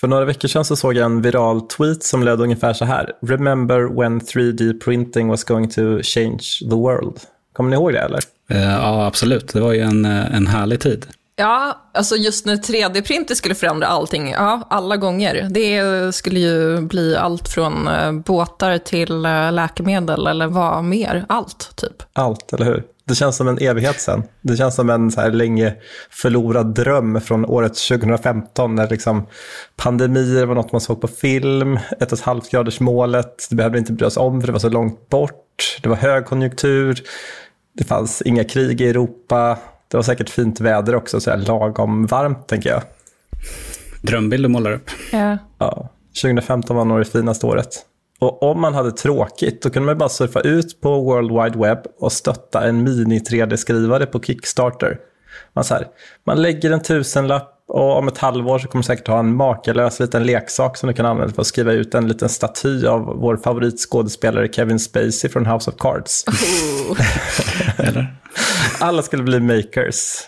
För några veckor sedan så såg jag en viral tweet som löd ungefär så här. Remember when 3D printing was going to change the world. Kommer ni ihåg det eller? Eh, Ja, absolut. Det var ju en, eh, en härlig tid. Ja, alltså just när 3D-printer skulle förändra allting, ja, alla gånger. Det skulle ju bli allt från eh, båtar till läkemedel eller vad mer, allt typ. Allt, eller hur? Det känns som en evighet sen. Det känns som en så här länge förlorad dröm från året 2015 när liksom pandemier var något man såg på film, ett och ett halvt graders målet, det behövde inte bry oss om för det var så långt bort, det var högkonjunktur, det fanns inga krig i Europa, det var säkert fint väder också, så här lagom varmt tänker jag. Drömbild du målar upp. Ja. Ja, 2015 var nog det finaste året. Och om man hade tråkigt, då kunde man bara surfa ut på World Wide Web och stötta en mini-3D-skrivare på Kickstarter. Man, så här, man lägger en tusenlapp och om ett halvår så kommer du säkert ha en makalös liten leksak som du kan använda för att skriva ut en liten staty av vår favoritskådespelare Kevin Spacey från House of Cards. Eller? Alla skulle bli makers.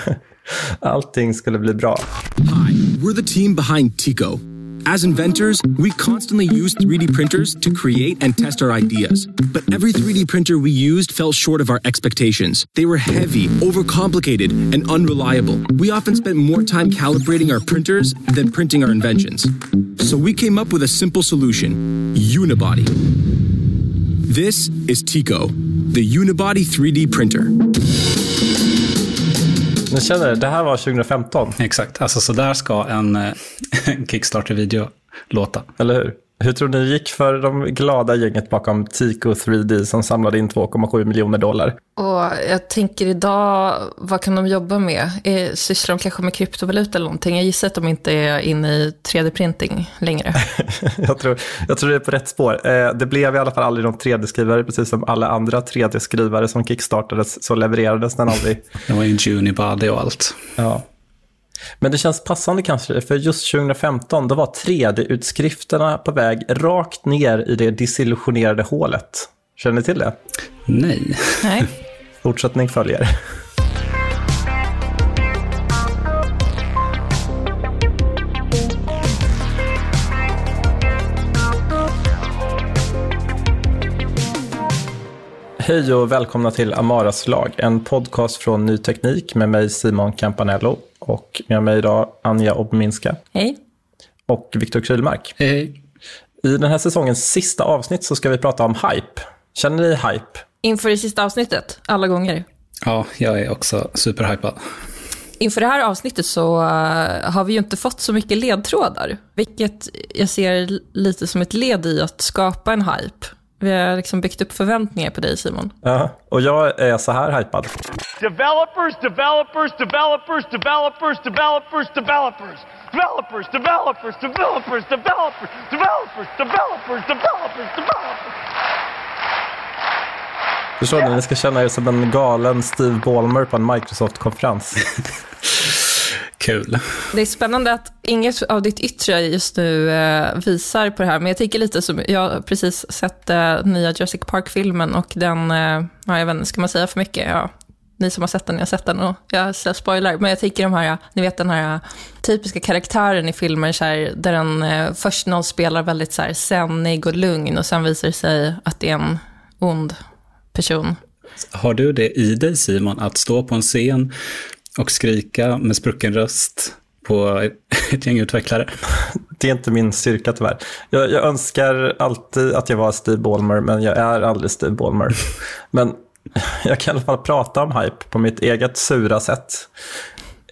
Allting skulle bli bra. Hi, we're the team behind Tico. As inventors, we constantly use 3D printers to create and test our ideas. But every 3D printer we used fell short of our expectations. They were heavy, overcomplicated, and unreliable. We often spent more time calibrating our printers than printing our inventions. So we came up with a simple solution Unibody. This is Tico, the Unibody 3D printer. Ni känner, det här var 2015, Exakt. Alltså så där ska en eh, Kickstarter-video låta. eller hur? Hur tror ni det gick för de glada gänget bakom Tico 3D som samlade in 2,7 miljoner dollar? Och jag tänker idag, vad kan de jobba med? Eh, Sysslar de kanske med kryptovaluta eller någonting? Jag gissar att de inte är inne i 3D-printing längre. jag, tror, jag tror det är på rätt spår. Eh, det blev i alla fall aldrig någon 3D-skrivare, precis som alla andra 3D-skrivare som kickstartades så levererades den aldrig. Det var ju en Unibody och allt. Ja. Men det känns passande kanske, för just 2015 då var 3D-utskrifterna på väg rakt ner i det disillusionerade hålet. Känner ni till det? Nej. Nej. Fortsättning följer. Hej och välkomna till Amaras lag, en podcast från Ny Teknik med mig Simon Campanello och med mig idag Anja Obminska Hej. och Viktor Krylmark. Hej. I den här säsongens sista avsnitt så ska vi prata om hype. Känner ni hype? Inför det sista avsnittet, alla gånger. Ja, jag är också superhypad. Inför det här avsnittet så eh, har vi ju inte fått så mycket ledtrådar, vilket jag ser lite som ett led i att skapa en hype. Vi har liksom byggt upp förväntningar på dig Simon. Ja, och jag är så här hypad. Developers, developers, developers, developers, developers, developers. Developers, developers, developers, developers, developers, developers, developers, developers. Förstår ni? Ni ska känna er som en galen Steve Ballmer på en Microsoft-konferens. Kul. Det är spännande att inget av ditt yttre just nu eh, visar på det här, men jag tänker lite som, jag har precis sett eh, nya Jurassic Park-filmen och den, eh, ja, jag vet inte, ska man säga för mycket? Ja, ni som har sett den, jag har sett den och jag så spoilar, men jag tänker de här, ni vet den här typiska karaktären i filmer så här, där den först någon spelar väldigt så här sennig och lugn och sen visar det sig att det är en ond person. Har du det i dig Simon, att stå på en scen och skrika med sprucken röst på ett gäng utvecklare? Det är inte min styrka tyvärr. Jag, jag önskar alltid att jag var Steve Ballmer, men jag är aldrig Steve Ballmer. Men jag kan i alla fall prata om hype på mitt eget sura sätt.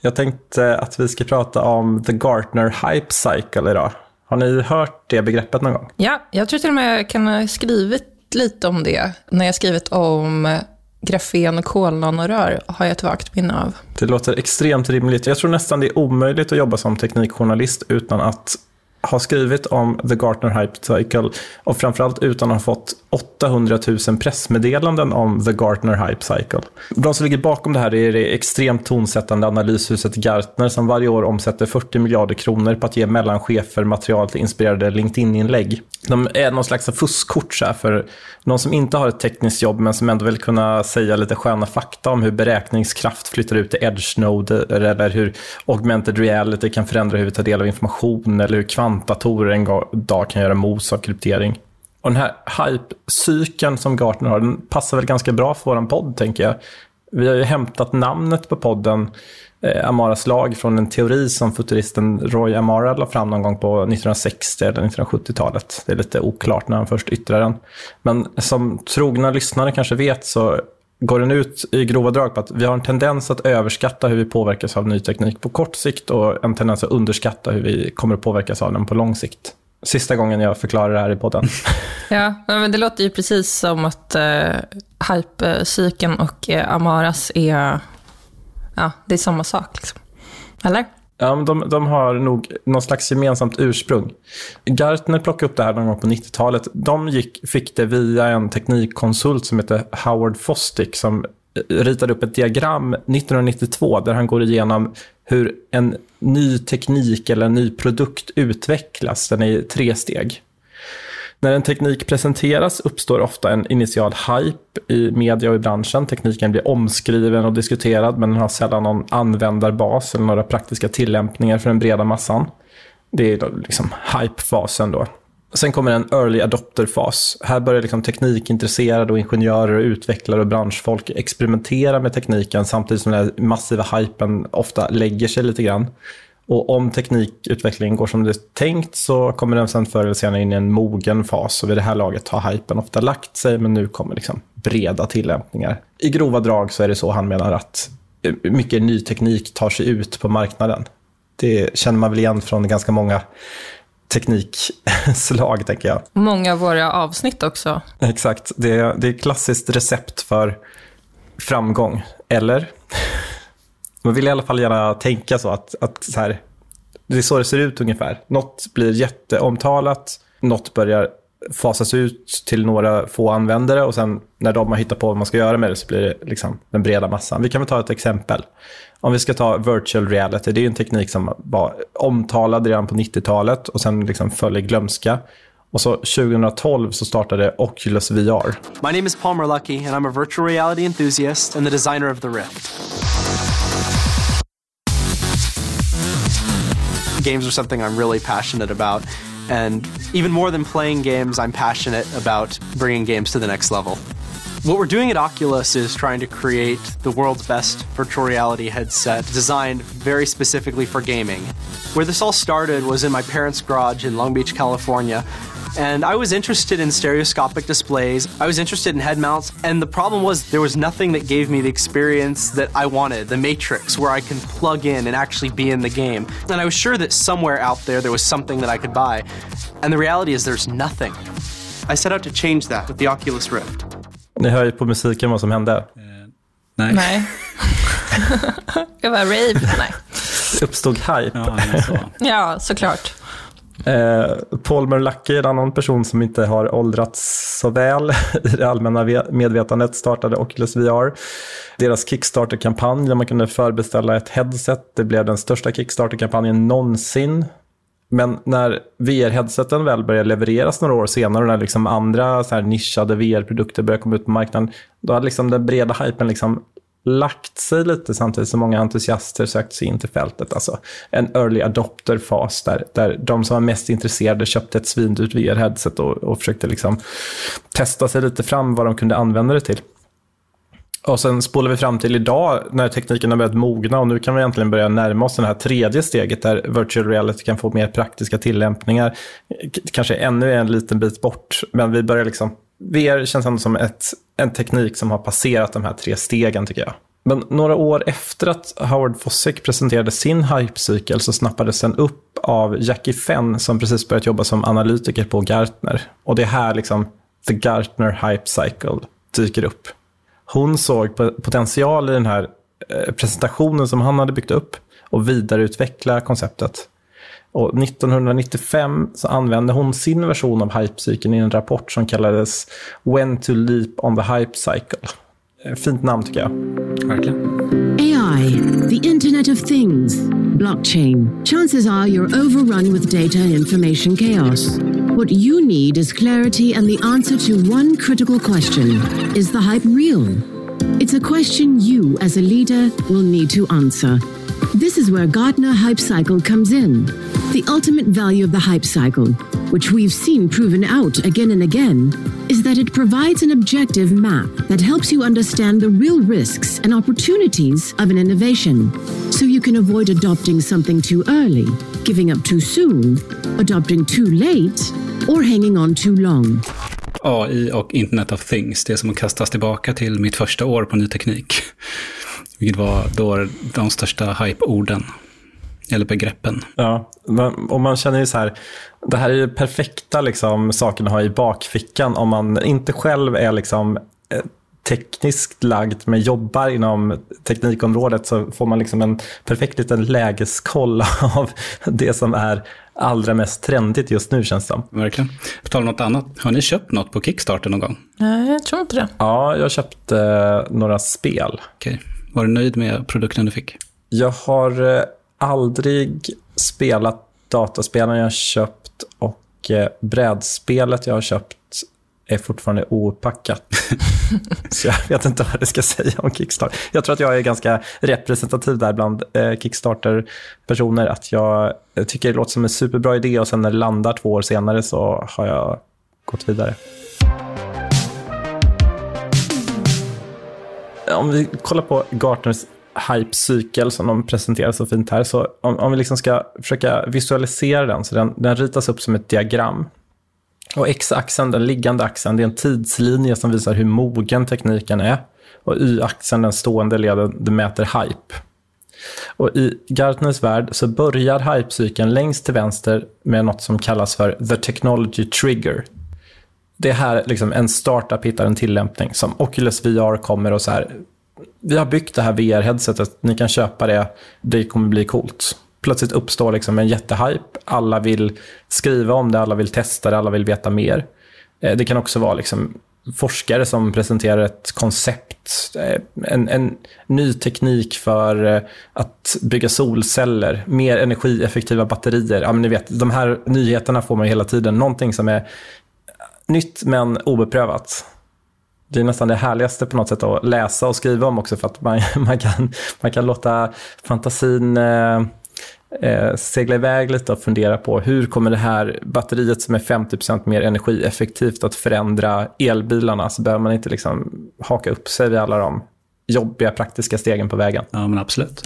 Jag tänkte att vi ska prata om The Gartner Hype Cycle idag. Har ni hört det begreppet någon gång? Ja, jag tror till och med jag kan ha skrivit lite om det när jag skrivit om grafen och kolnanorör har jag ett vagt minne av. Det låter extremt rimligt. Jag tror nästan det är omöjligt att jobba som teknikjournalist utan att har skrivit om The Gartner Hype Cycle och framförallt utan att ha fått 800 000 pressmeddelanden om The Gartner Hype Cycle. De som ligger bakom det här är det extremt tonsättande analyshuset Gartner som varje år omsätter 40 miljarder kronor på att ge mellanchefer material till inspirerade LinkedIn-inlägg. De är någon slags fuskkort så här, för någon som inte har ett tekniskt jobb men som ändå vill kunna säga lite sköna fakta om hur beräkningskraft flyttar ut till edge-noder eller hur augmented reality kan förändra hur vi tar del av information eller hur kvantdatorer en dag kan göra mos av kryptering. Och den här hype-cykeln som Gartner har, den passar väl ganska bra för vår podd, tänker jag. Vi har ju hämtat namnet på podden, eh, Amaras lag, från en teori som futuristen Roy Amara la fram någon gång på 1960 eller 1970-talet. Det är lite oklart när han först yttrar den. Men som trogna lyssnare kanske vet så går den ut i grova drag på att vi har en tendens att överskatta hur vi påverkas av ny teknik på kort sikt och en tendens att underskatta hur vi kommer att påverkas av den på lång sikt. Sista gången jag förklarar det här i podden. ja, men det låter ju precis som att eh, hypecykeln och eh, Amaras är, ja, det är samma sak. Liksom. Eller? Ja, men de, de har nog någon slags gemensamt ursprung. Gartner plockade upp det här någon gång på 90-talet. De gick, fick det via en teknikkonsult som heter Howard Fostick som ritade upp ett diagram 1992 där han går igenom hur en ny teknik eller en ny produkt utvecklas. Den är i tre steg. När en teknik presenteras uppstår ofta en initial hype i media och i branschen. Tekniken blir omskriven och diskuterad men den har sällan någon användarbas eller några praktiska tillämpningar för den breda massan. Det är liksom hype-fasen då. Sen kommer en early adopter-fas. Här börjar liksom teknikintresserade och ingenjörer, och utvecklare och branschfolk experimentera med tekniken samtidigt som den massiva hypen ofta lägger sig lite grann. Och om teknikutvecklingen går som det är tänkt så kommer den sen förr eller senare in i en mogen fas. Och vid det här laget har hypen ofta lagt sig, men nu kommer liksom breda tillämpningar. I grova drag så är det så han menar att mycket ny teknik tar sig ut på marknaden. Det känner man väl igen från ganska många teknikslag, tänker jag. Många av våra avsnitt också. Exakt. Det är, det är klassiskt recept för framgång. Eller? Man vill i alla fall gärna tänka så att, att så här, det är så det ser ut ungefär. Något blir jätteomtalat, något börjar fasas ut till några få användare och sen när de har hittat på vad man ska göra med det så blir det liksom den breda massan. Vi kan väl ta ett exempel. Om vi ska ta virtual reality, det är en teknik som var omtalad redan på 90-talet och sen liksom föll i glömska. Och så 2012 så startade Oculus VR. My name is Palmer Lucky and I'm a virtual reality enthusiast and the designer of the Rift. Games are something I'm really passionate about. And even more than playing games, I'm passionate about bringing games to the next level. What we're doing at Oculus is trying to create the world's best virtual reality headset designed very specifically for gaming. Where this all started was in my parents' garage in Long Beach, California. And I was interested in stereoscopic displays. I was interested in head mounts. And the problem was there was nothing that gave me the experience that I wanted the Matrix, where I can plug in and actually be in the game. And I was sure that somewhere out there there was something that I could buy. And the reality is there's nothing. I set out to change that with the Oculus Rift. Ni hör ju på musiken vad som hände. Uh, nej. Nej. det var rave. Nej. Uppstod hype. Ja, så. ja såklart. Eh, Palmer Lucky, en annan person som inte har åldrats så väl i det allmänna medvetandet, startade Oculus VR. Deras Kickstarter-kampanj där man kunde förbeställa ett headset, det blev den största Kickstarter-kampanjen någonsin. Men när VR-headseten väl började levereras några år senare och när liksom andra så här nischade VR-produkter började komma ut på marknaden, då hade liksom den breda hypen liksom lagt sig lite samtidigt som många entusiaster sökt sig in till fältet. Alltså en early adopter-fas där, där de som var mest intresserade köpte ett svindyrt VR-headset och, och försökte liksom testa sig lite fram vad de kunde använda det till. Och sen spolar vi fram till idag när tekniken har börjat mogna och nu kan vi egentligen börja närma oss det här tredje steget där virtual reality kan få mer praktiska tillämpningar. Kanske ännu en liten bit bort, men vi börjar liksom VR känns ändå som ett, en teknik som har passerat de här tre stegen tycker jag. Men några år efter att Howard Fossick presenterade sin hype-cykel så snappades den upp av Jackie Fenn som precis börjat jobba som analytiker på Gartner. Och det är här liksom The Gartner Hype Cycle dyker upp. Hon såg potential i den här eh, presentationen som han hade byggt upp och vidareutveckla konceptet. Och 1995 så använde hon sin version av hypecykeln i en rapport som kallades When to leap on the hype cycle. Eh, fint namn tycker jag. Verkligen. AI, the Internet of Things, blockchain. Chances are you're overrun with data and information chaos. What you need is clarity and the answer to one critical question Is the hype real? It's a question you, as a leader, will need to answer. This is where Gartner Hype Cycle comes in. The ultimate value of the hype cycle, which we've seen proven out again and again, is that it provides an objective map that helps you understand the real risks and opportunities of an innovation. So you can avoid adopting something too early, giving up too soon, adopting too late, or hanging on too long. AI och Internet of Things, det är som att kastas tillbaka till mitt första år på ny teknik. Vilket var då de största hype-orden. Eller begreppen. Ja, och man känner ju så här, det här är ju perfekta liksom, saker att ha i bakfickan om man inte själv är liksom eh, tekniskt lagd men jobbar inom teknikområdet så får man liksom en perfekt liten lägeskoll av det som är allra mest trendigt just nu känns det som. Verkligen. På tal om något annat, har ni köpt något på Kickstarter någon gång? Nej, jag tror inte det. Ja, jag köpte eh, några spel. Okej. Var du nöjd med produkten du fick? Jag har eh, aldrig spelat dataspelen jag har köpt och eh, brädspelet jag har köpt är fortfarande opackat. Så jag vet inte vad jag ska säga om Kickstarter. Jag tror att jag är ganska representativ där bland eh, Kickstarter-personer. Att jag tycker det låter som en superbra idé och sen när det landar två år senare så har jag gått vidare. Om vi kollar på Gartners hype-cykel som de presenterar så fint här. Så om, om vi liksom ska försöka visualisera den, så den, den ritas upp som ett diagram. Och x-axeln, den liggande axeln, det är en tidslinje som visar hur mogen tekniken är. Och y-axeln, den stående leden, det mäter hype. Och I Gartners värld så börjar hypecykeln längst till vänster med något som kallas för the technology trigger. Det är här liksom en startup hittar en tillämpning som Oculus VR kommer och så här, vi har byggt det här VR-headsetet, ni kan köpa det, det kommer bli coolt plötsligt uppstår liksom en jättehype. Alla vill skriva om det, alla vill testa det, alla vill veta mer. Eh, det kan också vara liksom forskare som presenterar ett koncept, eh, en, en ny teknik för eh, att bygga solceller, mer energieffektiva batterier. Ja, men ni vet, de här nyheterna får man hela tiden. Någonting som är nytt men obeprövat. Det är nästan det härligaste på något sätt att läsa och skriva om också för att man, man, kan, man kan låta fantasin eh, segla iväg lite och fundera på hur kommer det här batteriet som är 50% mer energieffektivt att förändra elbilarna så behöver man inte liksom haka upp sig vid alla de jobbiga praktiska stegen på vägen. Ja, men absolut.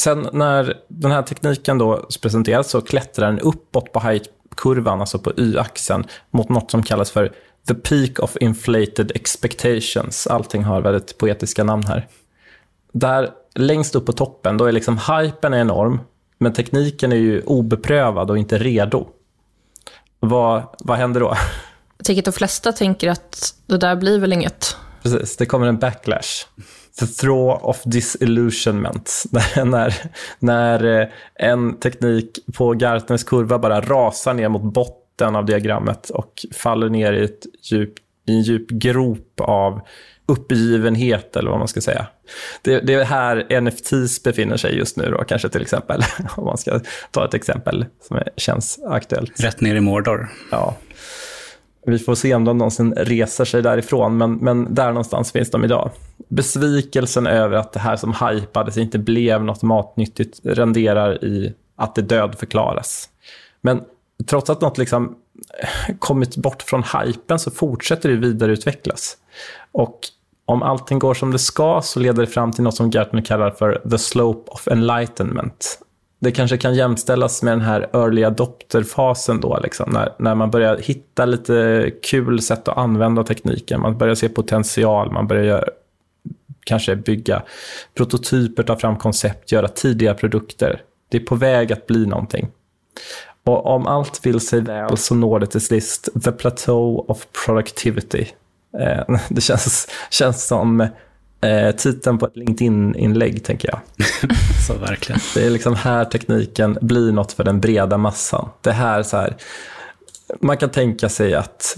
Sen när den här tekniken då presenteras så klättrar den uppåt på height-kurvan, alltså på y-axeln, mot något som kallas för the peak of inflated expectations. Allting har väldigt poetiska namn här. Där längst upp på toppen, då är liksom hypen enorm men tekniken är ju obeprövad och inte redo. Vad, vad händer då? Jag tänker att de flesta tänker att det där blir väl inget. Precis, det kommer en backlash. The throw of disillusionment. när, när eh, en teknik på Gartners kurva bara rasar ner mot botten av diagrammet och faller ner i, ett djup, i en djup grop av uppgivenhet eller vad man ska säga. Det, det är här NFTs befinner sig just nu då, kanske till exempel. Om man ska ta ett exempel som känns aktuellt. Rätt ner i Mordor. Ja. Vi får se om de någonsin reser sig därifrån, men, men där någonstans finns de idag. Besvikelsen över att det här som hypades inte blev något matnyttigt renderar i att det död förklaras. Men trots att något liksom kommit bort från hypen så fortsätter det vidareutvecklas. Och om allting går som det ska så leder det fram till något som Gartner kallar för the slope of enlightenment. Det kanske kan jämställas med den här early adopter-fasen då, liksom, när, när man börjar hitta lite kul sätt att använda tekniken. Man börjar se potential, man börjar kanske bygga prototyper, ta fram koncept, göra tidiga produkter. Det är på väg att bli någonting. Och om allt vill sig väl så når det till sist the plateau of productivity. Eh, det känns, känns som eh, titeln på ett LinkedIn-inlägg, tänker jag. så verkligen. Det är liksom här tekniken blir något för den breda massan. Det här så här, man kan tänka sig att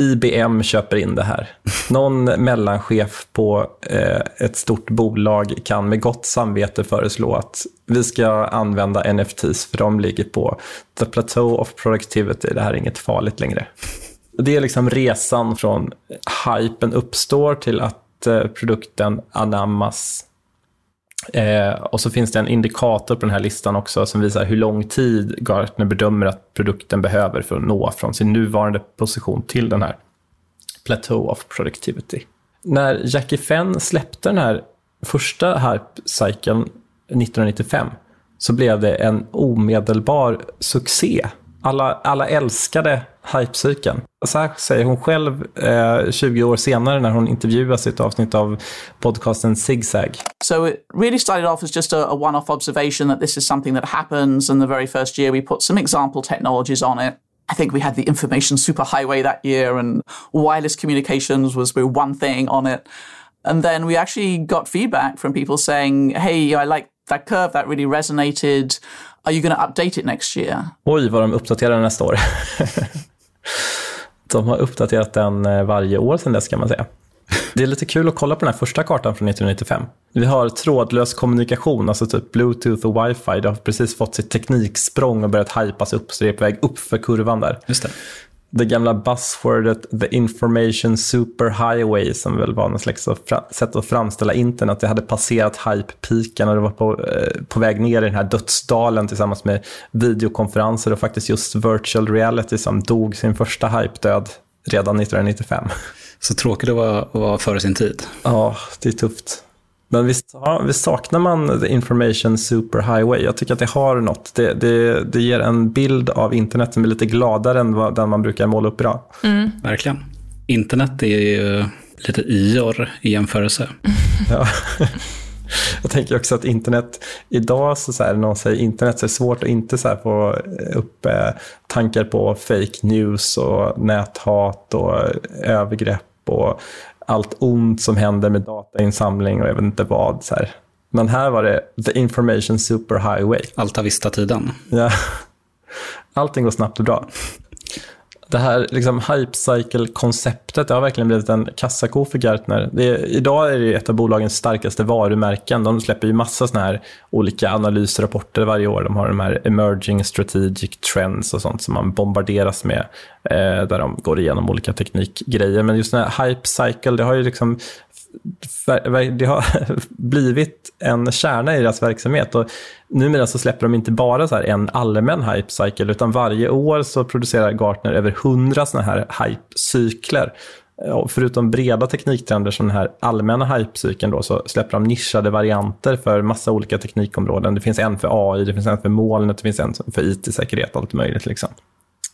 IBM köper in det här. Någon mellanchef på eh, ett stort bolag kan med gott samvete föreslå att vi ska använda NFTs för de ligger på the plateau of productivity. Det här är inget farligt längre. Det är liksom resan från hypen uppstår till att eh, produkten anammas Eh, och så finns det en indikator på den här listan också som visar hur lång tid Gartner bedömer att produkten behöver för att nå från sin nuvarande position till den här plateau of productivity. När Jackie Fenn släppte den här första hype-cykeln 1995 så blev det en omedelbar succé. Alla, alla älskade hypecykeln. Så här säger hon själv eh, 20 år senare när hon intervjuas i ett avsnitt av podcasten Zigzag. So it really started off as just a, a one-off observation that this is something that happens and the very first year we put some example technologies on it. I think we had the information superhighway that year and wireless communications was one thing on it. And then we actually got feedback from people saying, hey, I like that curve, that really resonated. Are you going to update it next year? Oj, vad de uppdaterar nästa år. de har uppdaterat den eh, varje år sedan dess kan man säga. Det är lite kul att kolla på den här första kartan från 1995. Vi har trådlös kommunikation, alltså typ bluetooth och wifi. Det har precis fått sitt tekniksprång och börjat hypas upp, så det är på väg upp för kurvan där. Just det. Det gamla buzzwordet the information superhighway som väl var något slags sätt att framställa internet. Det hade passerat hype-piken och det var på, eh, på väg ner i den här dödsdalen tillsammans med videokonferenser och faktiskt just virtual reality som dog sin första hype-död redan 1995. Så tråkigt att vara, vara före sin tid. Ja, det är tufft. Men visst, visst saknar man the information superhighway? Jag tycker att det har något. Det, det, det ger en bild av internet som är lite gladare än vad, den man brukar måla upp idag. Mm. Verkligen. Internet är ju lite ior i jämförelse. ja. Jag tänker också att internet, idag så, så här, någon säger internet så är det svårt att inte så här, få upp eh, tankar på fake news och näthat och övergrepp och allt ont som händer med datainsamling och jag vet inte vad. Så här. Men här var det the information superhighway. Alta Vista-tiden. Ja. Allting går snabbt och bra det här liksom, hype cycle-konceptet har verkligen blivit en kassako för Gartner. Det är, idag är det ett av bolagens starkaste varumärken. De släpper ju massa såna här olika analysrapporter varje år. De har de här emerging strategic trends och sånt som man bombarderas med, eh, där de går igenom olika teknikgrejer. Men just den här hype cycle, det har ju liksom det har blivit en kärna i deras verksamhet. Och numera så släpper de inte bara så en allmän hype-cykel, utan varje år så producerar Gartner över hundra sådana här hype-cykler. Förutom breda tekniktrender som den här allmänna hype-cykeln då, så släpper de nischade varianter för massa olika teknikområden. Det finns en för AI, det finns en för molnet, det finns en för IT-säkerhet, allt möjligt. Liksom.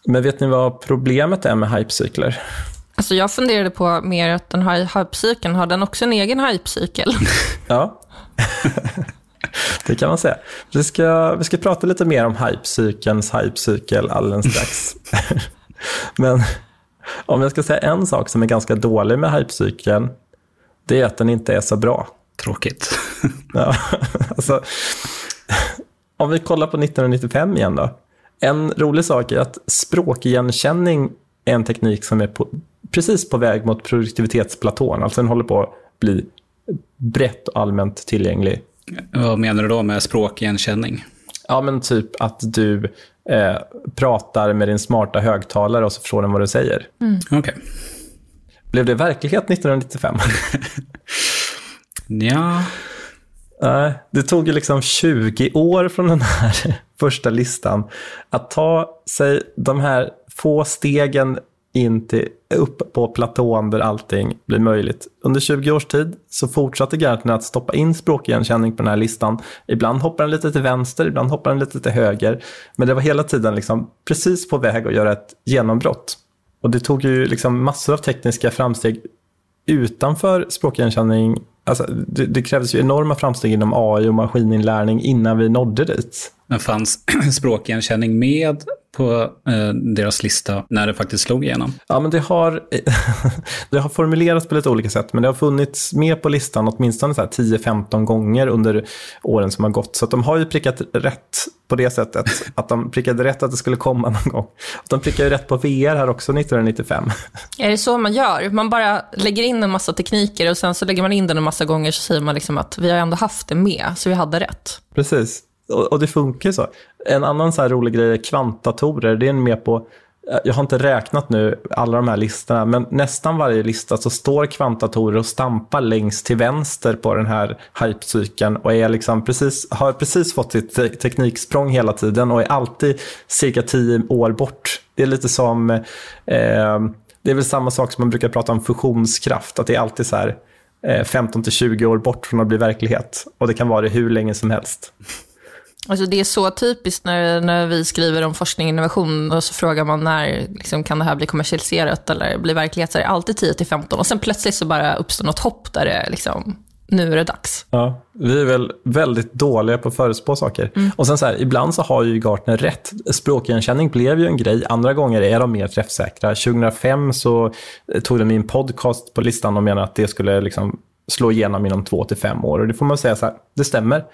Men vet ni vad problemet är med hype-cykler? Alltså jag funderade på mer att den här hypecykeln, har den också en egen hypecykel? ja, det kan man säga. Vi ska, vi ska prata lite mer om hypecykelns hypecykel alldeles strax. Men om jag ska säga en sak som är ganska dålig med hypecykeln, det är att den inte är så bra. Tråkigt. ja, alltså, om vi kollar på 1995 igen då. En rolig sak är att språkigenkänning är en teknik som är på, precis på väg mot produktivitetsplatån. Alltså den håller på att bli brett och allmänt tillgänglig. Vad menar du då med språkigenkänning? Ja, men typ att du eh, pratar med din smarta högtalare och så förstår den vad du säger. Mm. Okej. Okay. Blev det verklighet 1995? ja. Uh, det tog ju liksom 20 år från den här första listan att ta sig de här få stegen in till, upp på platån där allting blir möjligt. Under 20 års tid så fortsatte Gartner att stoppa in språkigenkänning på den här listan. Ibland hoppar den lite till vänster, ibland hoppar den lite till höger. Men det var hela tiden liksom precis på väg att göra ett genombrott. Och det tog ju liksom massor av tekniska framsteg utanför språkigenkänning. Alltså, det, det krävdes ju enorma framsteg inom AI och maskininlärning innan vi nådde dit. Men fanns språkigenkänning med på eh, deras lista när det faktiskt slog igenom? Ja, men det har, det har formulerats på lite olika sätt, men det har funnits med på listan åtminstone 10-15 gånger under åren som har gått. Så att de har ju prickat rätt på det sättet, att de prickade rätt att det skulle komma någon gång. De prickade ju rätt på VR här också 1995. Är det så man gör? Man bara lägger in en massa tekniker och sen så lägger man in den en massa gånger så säger man liksom att vi har ändå haft det med, så vi hade rätt. Precis, och, och det funkar så. En annan så här rolig grej är kvantdatorer. Det är mer på eh, jag har inte räknat nu alla de här listorna, men nästan varje lista så står kvantdatorer och stampar längst till vänster på den här hypecykeln och är liksom precis, har precis fått sitt tekniksprång hela tiden och är alltid cirka tio år bort. Det är lite som, eh, det är väl samma sak som man brukar prata om fusionskraft, att det är alltid så här eh, 15 till 20 år bort från att bli verklighet och det kan vara det hur länge som helst. Alltså det är så typiskt när, när vi skriver om forskning och innovation och så frågar man när liksom, kan det här bli kommersialiserat eller bli verklighet, så är det alltid 10-15 och sen plötsligt så bara uppstår något hopp där det liksom, nu är det dags. Ja, vi är väl väldigt dåliga på att förutspå saker. Mm. Och sen så här, ibland så har ju Gartner rätt. Språkigenkänning blev ju en grej, andra gånger är de mer träffsäkra. 2005 så tog de in podcast på listan och menade att det skulle liksom slå igenom inom två till fem år. Och det får man säga så här, det stämmer.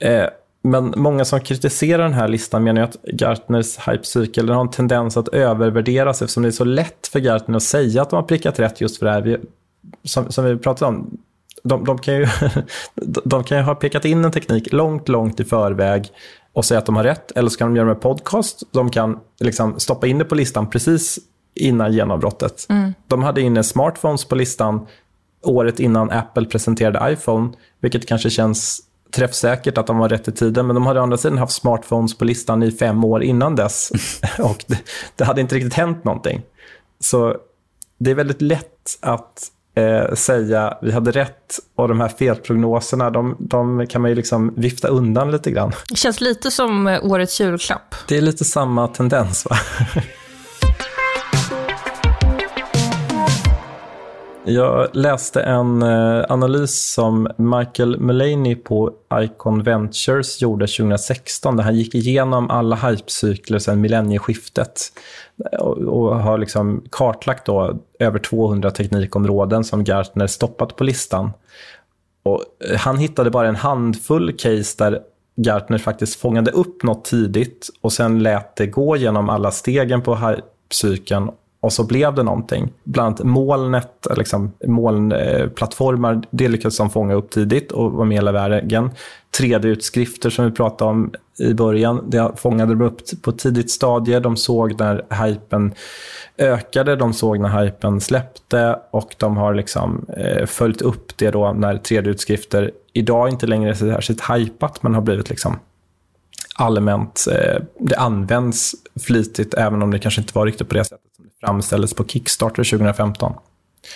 Eh, men många som kritiserar den här listan menar ju att Gartners hypecykel har en tendens att övervärderas eftersom det är så lätt för Gartner att säga att de har prickat rätt just för det här. Vi, som, som vi pratade om, de, de, kan ju, de kan ju ha pekat in en teknik långt, långt i förväg och säga att de har rätt. Eller så kan de göra med podcast. De kan liksom stoppa in det på listan precis innan genombrottet. Mm. De hade inne smartphones på listan året innan Apple presenterade iPhone, vilket kanske känns träffsäkert att de var rätt i tiden, men de hade å andra sidan haft smartphones på listan i fem år innan dess. och det, det hade inte riktigt hänt någonting. Så det är väldigt lätt att eh, säga vi hade rätt och de här felprognoserna, de, de, kan man ju liksom vifta undan lite grann. Det känns lite som eh, årets julklapp. Det är lite samma tendens va? Jag läste en eh, analys som Michael Mullaney på Icon Ventures gjorde 2016 där han gick igenom alla hypecykler sedan millennieskiftet och, har liksom kartlagt då över 200 teknikområden som Gartner stoppat på listan. Och eh, han hittade bara en handfull case där Gartner faktiskt fångade upp något tidigt och sen lät det gå genom alla stegen på hypecykeln och så blev det någonting. Bland annat molnet, eh, liksom, molnplattformar, det lyckades de fånga upp tidigt och var med hela vägen. 3D-utskrifter som vi pratade om i början, det fångade de upp på ett tidigt stadie. De såg när hypen ökade, de såg när hypen släppte och de har liksom, eh, följt upp det då när 3D-utskrifter idag inte längre är särskilt hypat men har blivit liksom allmänt, eh, det används flitigt även om det kanske inte var riktigt på det sättet framställdes på Kickstarter 2015.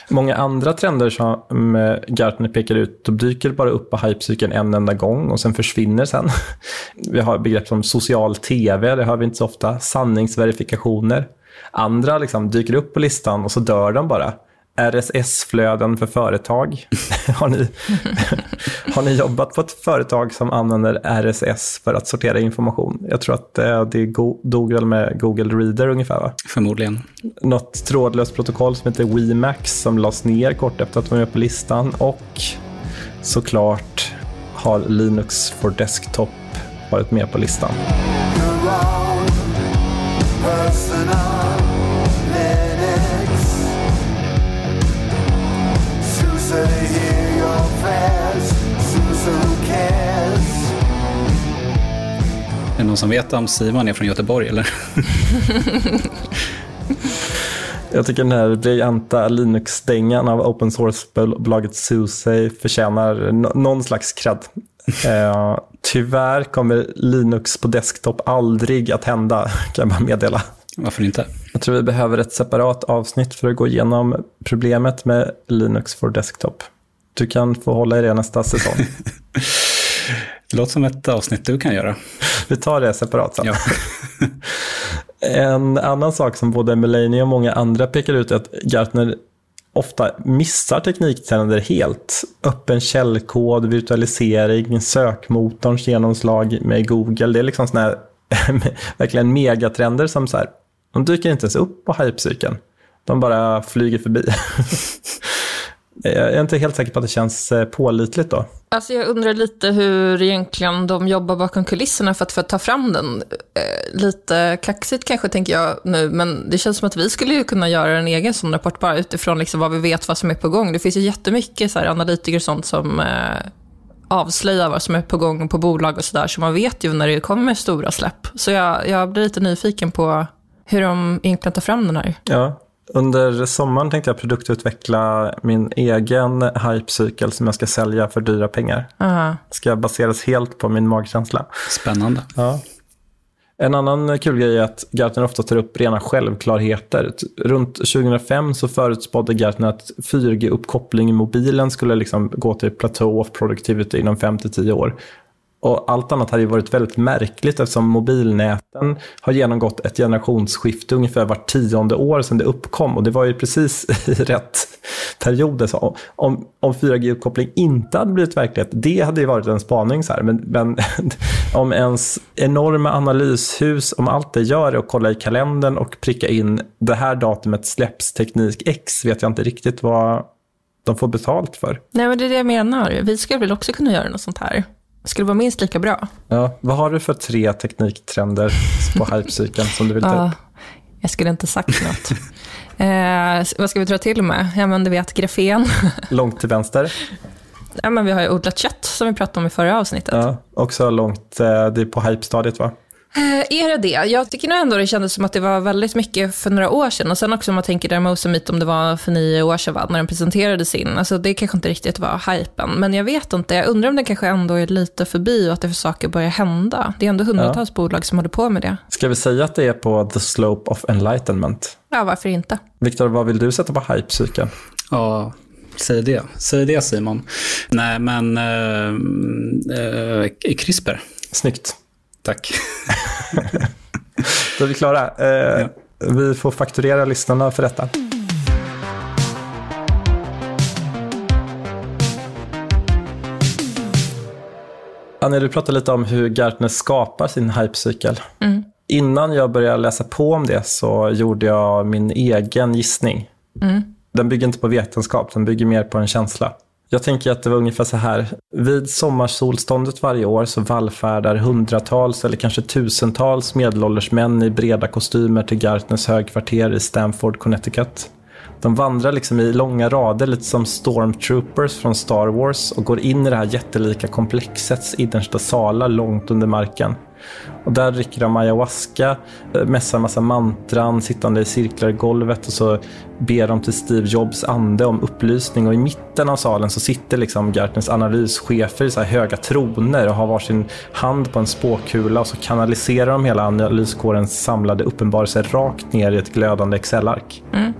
Många andra trender som eh, Gartner pekar ut, de dyker bara upp på hypecykeln en enda gång och sen försvinner sen. Vi har begrepp som social tv, det hör vi inte så ofta, sanningsverifikationer. Andra liksom dyker upp på listan och så dör de bara. RSS-flöden för företag. har, ni, har ni jobbat på ett företag som använder RSS för att sortera information? Jag tror att eh, det dog väl med Google Reader ungefär va? Förmodligen. Något trådlöst protokoll som heter WeMax som lades ner kort efter att de var med på listan. Och såklart har Linux for Desktop varit med på listan. Är som vet om Simon är från Göteborg eller? Jag tycker den här briljanta Linux-stängan av open source-bolaget SUSE förtjänar någon slags cred. Eh, tyvärr kommer Linux på desktop aldrig att hända, kan jag bara meddela. Varför inte? Jag tror vi behöver ett separat avsnitt för att gå igenom problemet med Linux for desktop. Du kan få hålla i det nästa säsong. det låter som ett avsnitt du kan göra. Vi tar det separat sen. Ja. en annan sak som både Melanie och många andra pekar ut är att Gartner ofta missar tekniktrender helt. Öppen källkod, virtualisering, sökmotorns genomslag med Google. Det är liksom såna här verkligen megatrender som så här, de dyker inte ens upp på hypecykeln. De bara flyger förbi. Jag är inte helt säker på att det känns eh, pålitligt då. Alltså jag undrar lite hur egentligen de jobbar bakom kulisserna för att, för att ta fram den. Eh, lite kaxigt kanske tänker jag nu, men det känns som att vi skulle ju kunna göra en egen sån rapport bara utifrån liksom vad vi vet vad som är på gång. Det finns ju jättemycket så här analytiker och sånt som eh, avslöjar vad som är på gång på bolag och sådär, så man vet ju när det kommer stora släpp. Så jag, jag blir lite nyfiken på hur de egentligen tar fram den här. Ja, under sommaren tänkte jag produktutveckla min egen hypecykel som jag ska sälja för dyra pengar. Aha. Ska baseras helt på min magkänsla. Spännande. Ja. En annan kul grej är att Gartner ofta tar upp rena självklarheter. Runt 2005 så förutspådde Gartner att 4G-uppkoppling i mobilen skulle liksom gå till plateau of productivity inom 5-10 år. Och allt annat hade ju varit väldigt märkligt eftersom mobilnäten har genomgått ett generationsskifte ungefär vart tionde år sedan det uppkom. Och det var ju precis i rätt period. Så om, om 4G-uppkoppling inte hade blivit verklighet, det hade ju varit en spaning. Så här. Men, men om ens enorma analyshus, om allt det gör är att kolla i kalendern och pricka in det här datumet släpps teknik X, vet jag inte riktigt vad de får betalt för. Nej, men det är det jag menar. Vi skulle väl också kunna göra något sånt här. Skulle vara minst lika bra. Ja, vad har du för tre tekniktrender på hypecykeln som du vill ta upp? jag skulle inte sagt något. eh, vad ska vi dra till med? Ja, men du vet, grafen. Långt till vänster. ja, men vi har ju odlat kött, som vi pratade om i förra avsnittet. Ja, också långt, eh, det är på hype-stadiet va? Eh, är det det? Jag tycker nog ändå det kändes som att det var väldigt mycket för några år sedan. Och sen också om man tänker där Mosamit, om det var för nio år sedan, va? när den presenterade sin. Alltså det kanske inte riktigt var hypen. Men jag vet inte, jag undrar om det kanske ändå är lite förbi och att det för saker börjar hända. Det är ändå hundratals bolag som håller på med det. Ska vi säga att det är på the slope of enlightenment? Ja, varför inte? Viktor, vad vill du sätta på hypecykeln? Ja, säg det. Säg det Simon. Nej, men eh, eh, CRISPR. Snyggt. Tack. Då är vi klara. Eh, Vi får fakturera lyssnarna för detta. Anja, du pratade lite om hur Gartner skapar sin hypecykel. Mm. Innan jag började läsa på om det så gjorde jag min egen gissning. Mm. Den bygger inte på vetenskap, den bygger mer på en känsla. Jag tänker att det var ungefär så här. Vid sommarsolståndet varje år så vallfärdar hundratals eller kanske tusentals medelålders män i breda kostymer till Gartners högkvarter i Stamford, Connecticut. De vandrar liksom i långa rader, lite som stormtroopers från Star Wars och går in i det här jättelika komplexets innersta salar långt under marken. Och där dricker de ayahuasca, eh, mässar massa mantran, sittande i cirklar i golvet och så ber de till Steve Jobs ande om upplysning. Och i mitten av salen så sitter liksom Gartners analyschefer i så här höga troner och har varsin hand på en spåkula och så kanaliserar de hela analyskårens samlade uppenbarelse rakt ner i ett glödande Excel-ark. Mm.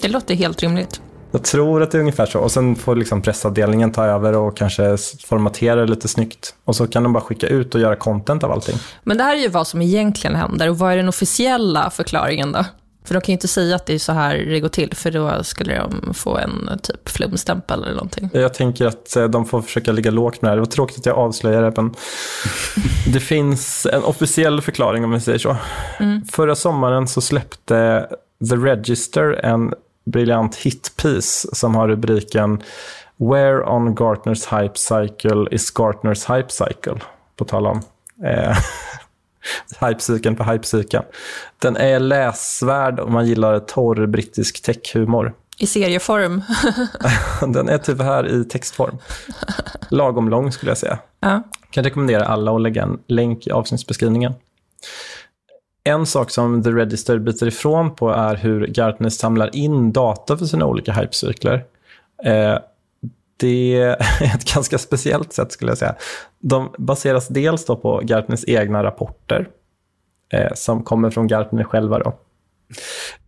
Det låter helt rimligt. Jag tror att det är ungefär så. Och sen får liksom pressavdelningen ta över och kanske formatera det lite snyggt. Och så kan de bara skicka ut och göra content av allting. Men det här är ju vad som egentligen händer och vad är den officiella förklaringen då? För de kan ju inte säga att det är så här det går till, för då skulle de få en typ flumstämpel eller någonting. Jag tänker att eh, de får försöka ligga lågt med det här. Det var tråkigt att jag avslöjade det, men det finns en officiell förklaring om vi säger så. Mm. Förra sommaren så släppte The Register en briljant hitpiece som har rubriken Where on Gartners Hype Cycle is Gartners Hype Cycle? På tal om eh, hypecykeln på hypecykeln. Den är läsvärd om man gillar torr brittisk techhumor. I serieform. Den är tyvärr i textform. Lagom lång skulle jag säga. ja. Kan rekommendera alla att lägga en länk i avsnittsbeskrivningen. En sak som The Register biter ifrån på är hur Gartner samlar in data för sina olika hypecykler. Eh, det är ett ganska speciellt sätt skulle jag säga. De baseras dels då på Gartners egna rapporter eh, som kommer från Gartner själva. Då.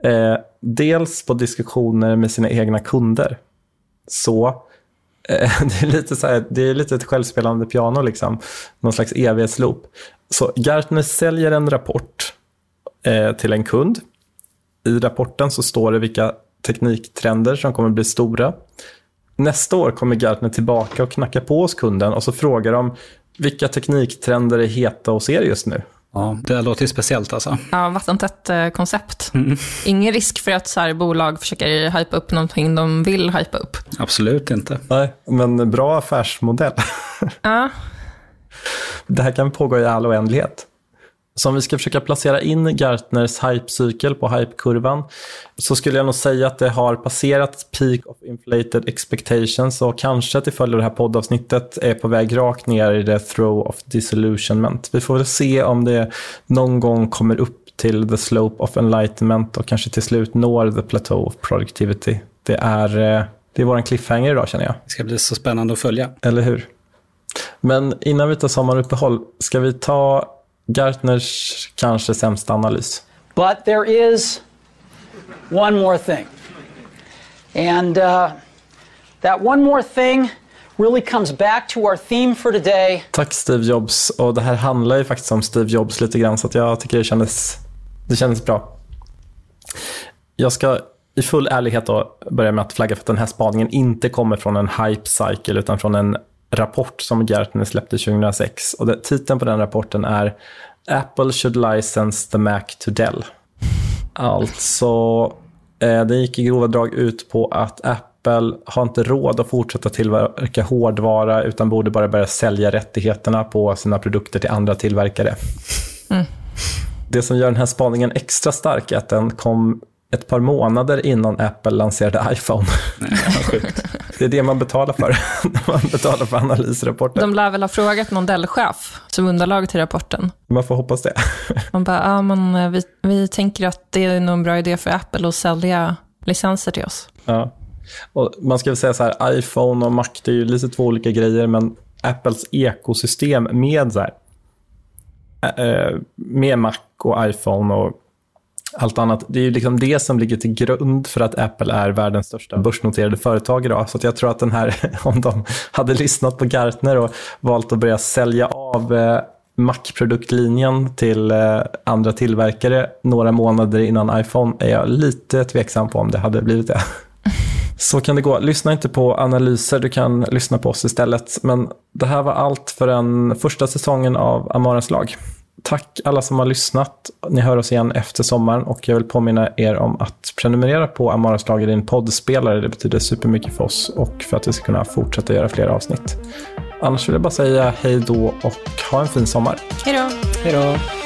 Eh, dels på diskussioner med sina egna kunder. Så eh, det är lite så här, det är lite ett självspelande piano, liksom. någon slags evighetsloop. Så Gartner säljer en rapport till en kund. I rapporten så står det vilka tekniktrender som kommer bli stora. Nästa år kommer Gartner tillbaka och knacka på hos kunden och så frågar de vilka tekniktrender är heta hos er just nu? Ja, det låter ju speciellt alltså. Ja, vattentätt eh, koncept. Ingen risk för att så här, bolag försöker hypa upp någonting de vill hypa upp. Absolut inte. Nej, men bra affärsmodell. Ja, Det här kan pågå i all oändlighet. Så om vi ska försöka placera in Gartners hypecykel på hypekurvan så skulle jag nog säga att det har passerat peak of inflated expectations och kanske till följd av det här poddavsnittet är på väg rakt ner i the throw of disillusionment. Vi får väl se om det någon gång kommer upp till the slope of enlightenment och kanske till slut når the plateau of productivity. Det är, eh, det är vår cliffhanger idag känner jag. Det ska bli så spännande att följa. Eller hur? Men innan vi tar sommaruppehåll, ska vi ta Gartners kanske sämsta analys? But there is one more thing. And uh, that one more thing really comes back to our theme for today. Tack Steve Jobs. Och det här handlar ju faktiskt om Steve Jobs lite grann, så jag tycker det kändes, det kändes bra. Jag ska i full ärlighet då börja med att flagga för att den här spaningen inte kommer från en hype cycle, utan från en rapport som Gartner släppte 2006. Och det, titeln på den rapporten är Apple should license the Mac to Dell. Alltså, eh, det gick i grova drag ut på att Apple har inte råd att fortsätta tillverka hårdvara utan borde bara börja sälja rättigheterna på sina produkter till andra tillverkare. Det som gör den här spaningen extra stark är att den kom ett par månader innan Apple lanserade iPhone. det är det man betalar för när man betalar för analysrapporter. de lär väl ha frågat någon Dell-chef som underlag till rapporten. Man får hoppas det. Man bara, ja men eh, vi, vi tänker att det är nog en bra idé för Apple att sälja licenser till oss. Ja. Och man ska väl säga så här, iPhone och Mac det är ju lite två olika grejer, men Apples ekosystem med, så här, eh, med Mac och iPhone och allt annat, det är ju liksom det som ligger till grund för att Apple är världens största börsnoterade företag idag. Så jag tror att den här, om de hade lyssnat på Gartner och valt att börja sälja av eh, Mac-produktlinjen till eh, andra tillverkare några månader innan iPhone är jag lite tveksam på om det hade blivit det. Så kan det gå. Lyssna inte på analyser, du kan lyssna på oss istället. Men det här var allt för den första säsongen av Amaras lag. Tack alla som har lyssnat. Ni hör oss igen efter sommaren och jag vill påminna er om att prenumerera på Amaras lag i din poddspelare. Det betyder supermycket för oss och för att vi ska kunna fortsätta göra fler avsnitt. Annars vill jag bara säga hej då och ha en fin sommar. Hej då! Hej då!